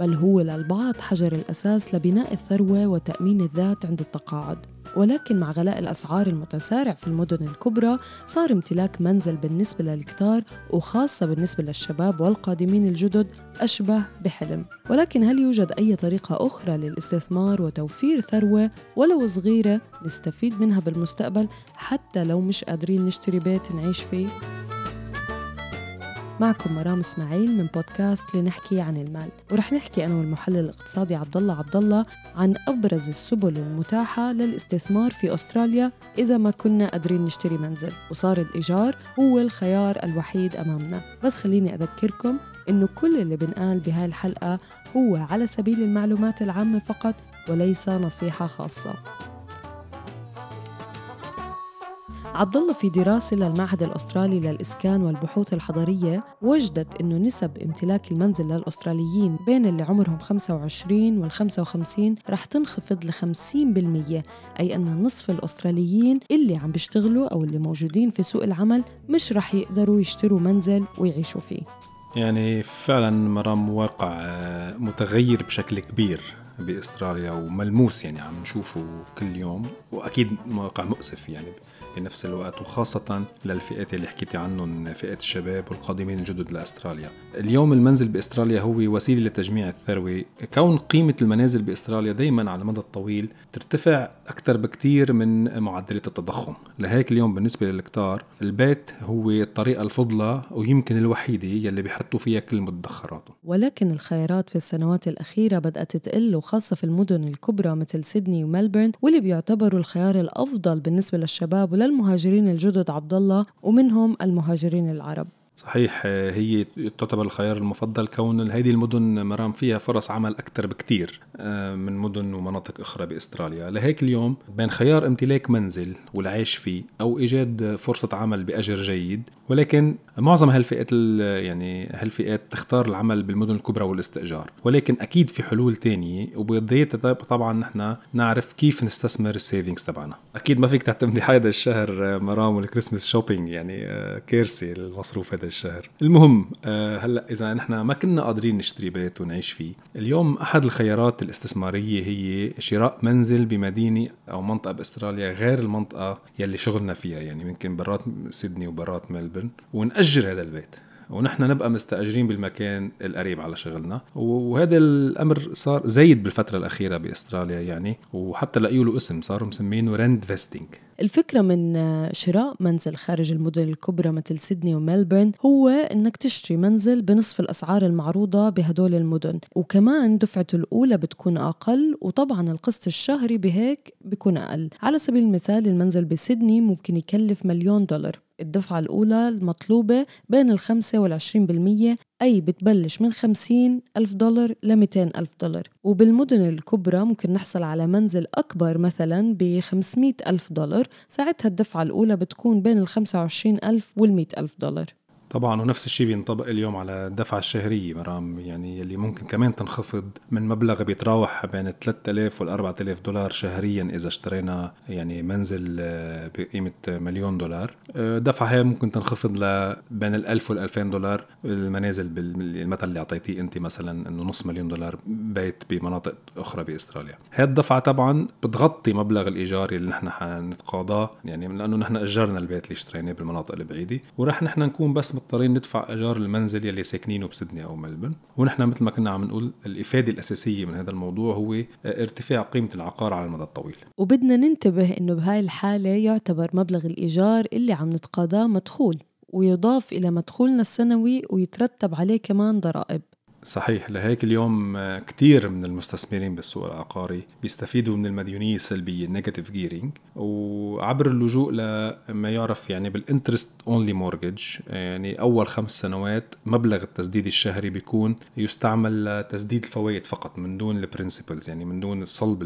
بل هو للبعض حجر الأساس لبناء الثروة وتأمين الذات عند التقاعد. ولكن مع غلاء الأسعار المتسارع في المدن الكبرى صار امتلاك منزل بالنسبة للكتار وخاصة بالنسبة للشباب والقادمين الجدد أشبه بحلم. ولكن هل يوجد أي طريقة أخرى للاستثمار وتوفير ثروة؟ ولو صغيرة نستفيد منها بالمستقبل حتى لو مش قادرين نشتري بيت نعيش فيه؟ معكم مرام إسماعيل من بودكاست لنحكي عن المال. ورح نحكي أنا والمحلل الاقتصادي عبد الله عبد الله عن أبرز السبل المتاحة للاستثمار في أستراليا إذا ما كنا قادرين نشتري منزل. وصار الإيجار هو الخيار الوحيد أمامنا. بس خليني أذكركم إنه كل اللي بنقال بهاي الحلقة هو على سبيل المعلومات العامة فقط وليس نصيحة خاصة. عبد الله في دراسة للمعهد الأسترالي للإسكان والبحوث الحضرية وجدت أنه نسب امتلاك المنزل للأستراليين بين اللي عمرهم 25 وال 55 رح تنخفض ل 50% أي أن نصف الأستراليين اللي عم بيشتغلوا أو اللي موجودين في سوق العمل مش رح يقدروا يشتروا منزل ويعيشوا فيه. يعني فعلا مرام واقع آه، متغير بشكل كبير. بأستراليا وملموس يعني عم نشوفه كل يوم وأكيد واقع مؤسف يعني بنفس الوقت وخاصة للفئات اللي حكيتي عنهم فئات الشباب والقادمين الجدد لأستراليا. اليوم المنزل بأستراليا هو وسيلة لتجميع الثروة. كون قيمة المنازل بأستراليا دايما على المدى الطويل ترتفع أكثر بكثير من معدلات التضخم. لهيك اليوم بالنسبة للكتار البيت هو الطريقة الفضلى ويمكن الوحيدة يلي بيحطوا فيها كل مدخراته. ولكن الخيارات في السنوات الأخيرة بدأت تقل وخاصة في المدن الكبرى مثل سيدني وملبورن واللي بيعتبروا الخيار الأفضل بالنسبة للشباب وللمهاجرين الجدد عبد الله ومنهم المهاجرين العرب. صحيح هي تعتبر الخيار المفضل كون هذه المدن مرام فيها فرص عمل أكثر بكثير آه، من مدن ومناطق أخرى بأستراليا. لهيك اليوم بين خيار امتلاك منزل والعيش فيه أو إيجاد فرصة عمل بأجر جيد ولكن معظم هالفئات يعني هالفئات تختار العمل بالمدن الكبرى والاستئجار. ولكن أكيد في حلول تانية وبدايتها طبعا نحن نعرف كيف نستثمر ال savings تبعنا. أكيد ما فيك تعتمدي هذا الشهر مرام وال Christmas shopping يعني آه، كارثة المصروف هذا الشهر. المهم آه، هلأ إذا نحن ما كنا قادرين نشتري بيت ونعيش فيه اليوم أحد الخيارات الاستثمارية هي شراء منزل بمدينة أو منطقة بأستراليا غير المنطقة يلي شغلنا فيها يعني يمكن برات سيدني وبرات ملبورن ونأجر هذا البيت. ونحن نبقى مستأجرين بالمكان القريب على شغلنا. وهذا الأمر صار زايد بالفترة الأخيرة بأستراليا يعني. وحتى لقيوا له اسم صاروا مسمينه rentvesting الفكرة من شراء منزل خارج المدن الكبرى مثل سيدني وملبورن هو إنك تشتري منزل بنصف الأسعار المعروضة بهدول المدن. وكمان دفعته الأولى بتكون أقل وطبعا القسط الشهري بهيك بيكون أقل. على سبيل المثال المنزل بسيدني ممكن يكلف مليون دولار. الدفعة الأولى المطلوبة بين الخمسة والعشرين بالمية. أي بتبلش من خمسين ألف دولار لميتين ألف دولار. وبالمدن الكبرى ممكن نحصل على منزل أكبر مثلا بخمسمية ألف دولار. ساعتها الدفعة الأولى بتكون بين الخمسة وعشرين ألف والمية ألف دولار. طبعا ونفس الشيء بينطبق اليوم على الدفعة الشهرية مرام. يعني اللي ممكن كمان تنخفض من مبلغ بيتراوح بين 3000 وال 4000 دولار شهريا إذا اشترينا يعني منزل آه، بقيمة مليون دولار. الدفعة آه، هي ممكن تنخفض ل بين ال 1000 وال 2000 دولار. المنازل بالمثل اللي أعطيتيه أنت مثلا إنه نص مليون دولار بيت بمناطق أخرى بأستراليا. هي الدفعة طبعا بتغطي مبلغ الإيجار اللي نحن حنتقاضاه يعني لأنه نحن أجرنا البيت اللي اشتريناه بالمناطق البعيدة. ورح نحن نكون بس مضطرين ندفع إيجار المنزل يلي ساكنينه بسدني أو ملبن. ونحن مثل ما كنا عم نقول الإفادة الأساسية من هذا الموضوع هو ارتفاع قيمة العقار على المدى الطويل. وبدنا ننتبه إنه بهاي الحالة يعتبر مبلغ الإيجار اللي عم نتقاضاه مدخول ويضاف إلى مدخولنا السنوي ويترتب عليه كمان ضرائب. صحيح لهيك اليوم كتير من المستثمرين بالسوق العقاري بيستفيدوا من المديونية السلبية ال negative gearing وعبر اللجوء لما يعرف يعني بال interest only mortgage يعني أول خمس سنوات مبلغ التسديد الشهري بيكون يستعمل لتسديد الفوائد فقط من دون ال principals يعني من دون صلب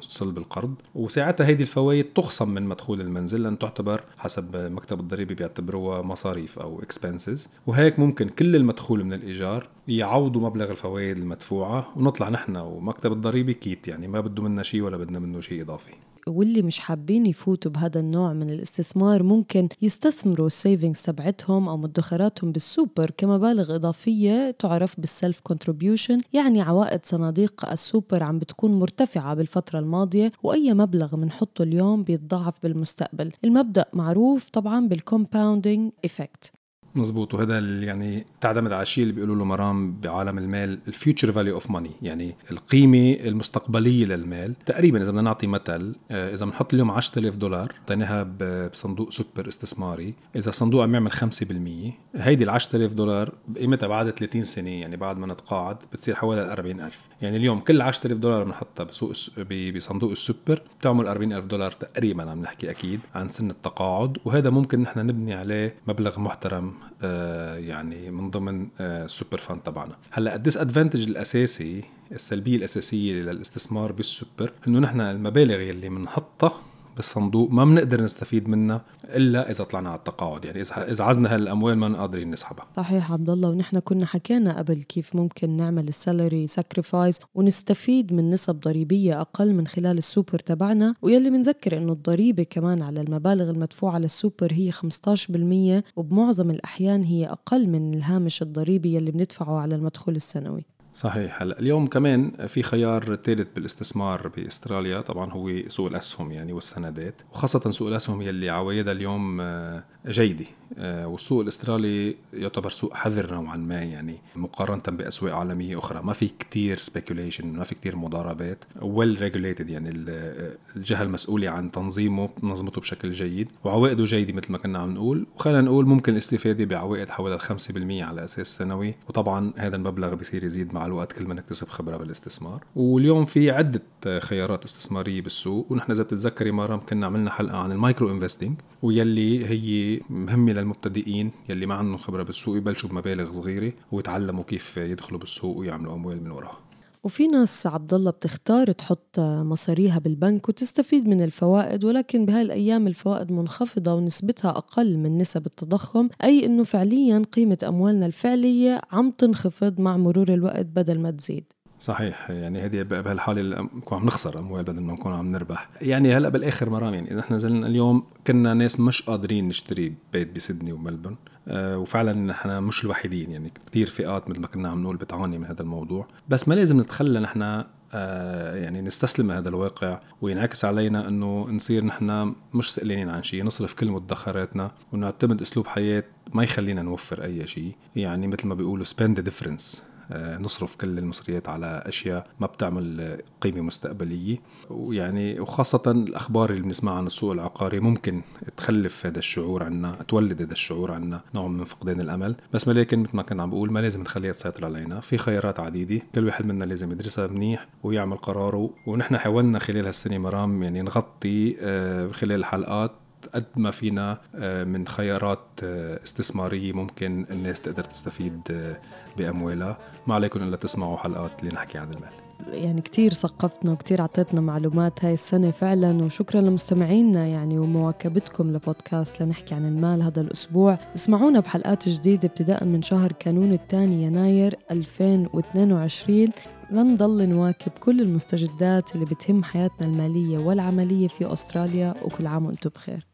صلب القرض. وساعتها هيدي الفوائد تخصم من مدخول المنزل لأن تعتبر حسب مكتب الضريبه بيعتبروها مصاريف أو expenses وهيك ممكن كل المدخول من الإيجار يعوضوا مبلغ الفوائد المدفوعة ونطلع نحن ومكتب الضريبه كيت يعني ما بده منا شيء ولا بدنا منه شيء إضافي. واللي مش حابين يفوتوا بهذا النوع من الاستثمار ممكن يستثمروا ال savings تبعتهم أو مدخراتهم بالسوبر كمبالغ إضافية تعرف بال self contribution يعني عوائد صناديق السوبر عم بتكون مرتفعة بالفترة الماضية وأي مبلغ بنحطه اليوم بيتضاعف بالمستقبل. المبدأ معروف طبعا بال compounding effect مزبوط وهذا يعني تعتمد على الشيء اللي بيقولوا له مرام بعالم المال ال future value of money يعني القيمة المستقبلية للمال. تقريبا إذا بدنا نعطي مثل آه، إذا بنحط اليوم 10000 دولار اعطيناها بصندوق سوبر استثماري. إذا الصندوق عم يعمل 5% هيدي ال 10000 دولار بقيمتها بعد 30 سنة يعني بعد ما نتقاعد بتصير حوالي 40000 يعني اليوم كل 10000 دولار بنحطها بسوق بصندوق السوبر بتعمل 40000 دولار تقريبا عم نحكي أكيد عن سن التقاعد. وهذا ممكن نحن نبني عليه مبلغ محترم. يعني من ضمن السوبر آه، fund تبعنا. هلا ال disadvantage الأساسي السلبية الأساسية للاستثمار بالسوبر إنه نحن المبالغ اللي بنحطها بالصندوق ما بنقدر نستفيد منها إلا إذا طلعنا على التقاعد. يعني إذا إذا عزنا هالأموال ما قادرين نسحبها. صحيح عبد الله ونحن كنا حكينا قبل كيف ممكن نعمل ال salary sacrifice ونستفيد من نسب ضريبية أقل من خلال السوبر تبعنا. ويلي بنذكر إنه الضريبة كمان على المبالغ المدفوعة للسوبر هي 15% وبمعظم الأحيان هي أقل من الهامش الضريبي يلي بندفعه على المدخول السنوي. صحيح. هلا اليوم كمان في خيار ثالث بالاستثمار بأستراليا. طبعا هو سوق الأسهم يعني والسندات وخاصة سوق الأسهم يلي عوايدها اليوم آه، جيدة. آه، والسوق الأسترالي يعتبر سوق حذر نوعا ما يعني مقارنة بأسواق عالمية أخرى. ما في كتير speculation ما في كتير مضاربات. well regulated يعني الجهه المسؤوله عن تنظيمه بتنظمه بشكل جيد وعوائده جيدة مثل ما كنا عم نقول. وخلينا نقول ممكن الاستفادة بعوائد حوالي 5% على أساس سنوي. وطبعا هذا المبلغ بيصير يزيد مع الوقت كل ما نكتسب خبرة بالاستثمار. واليوم في عدة خيارات استثمارية بالسوق ونحن إذا بتتذكري مرام كنا عملنا حلقة عن ال micro investing ويلي هي مهمة للمبتدئين يلي ما عندهم خبرة بالسوق يبلشوا بمبالغ صغيرة ويتعلموا كيف يدخلوا بالسوق ويعملوا أموال من وراها. وفي ناس عبد الله بتختار تحط مصاريها بالبنك وتستفيد من الفوائد ولكن بهاي الأيام الفوائد منخفضة ونسبتها أقل من نسب التضخم أي إنه فعليا قيمة أموالنا الفعلية عم تنخفض مع مرور الوقت بدل ما تزيد. صحيح. يعني هذه بهالحالة نكون عم نخسر أموال بدل ما نكون عم نربح. يعني هلا بالآخر مرام يعني نحن زلنا اليوم كنا ناس مش قادرين نشتري بيت بسيدني وملبون آه وفعلا نحن مش الوحيدين. يعني كثير فئات مثل ما كنا عم نقول بتعاني من هذا الموضوع. بس ما لازم نتخلى نحن آه يعني نستسلم هذا الواقع وينعكس علينا إنه نصير نحن مش سئلانين عن شيء نصرف كل مدخراتنا ونعتمد أسلوب حياة ما يخلينا نوفر أي شيء. يعني مثل ما بيقولوا difference. آه، نصرف كل المصريات على أشياء ما بتعمل قيمة مستقبلية. ويعني وخاصة الأخبار اللي بنسمعها عن السوق العقاري ممكن تخلف هذا الشعور عنا تولد هذا الشعور عنا نوع من فقدان الأمل. بس ولكن مثل ما كنت عم بقول ما لازم نخليها تسيطر علينا. في خيارات عديدة كل واحد منا لازم يدرسها منيح ويعمل قراره. ونحن حاولنا خلال هالسنة مرام يعني نغطي آه، خلال الحلقات قد ما فينا آه، من خيارات آه، استثمارية ممكن الناس تقدر تستفيد آه، بأموالها. ما عليكم إلا تسمعوا حلقات اللي نحكي عن المال. يعني كتير ثقفتنا وكتير عطيتنا معلومات هاي السنة فعلا وشكرا لمستمعينا يعني ومواكبتكم لبودكاست لنحكي عن المال هذا الأسبوع. اسمعونا بحلقات جديدة ابتداء من شهر كانون الثاني يناير 2022 لنضل نواكب كل المستجدات اللي بتهم حياتنا المالية والعملية في أستراليا وكل عام وأنتم بخير.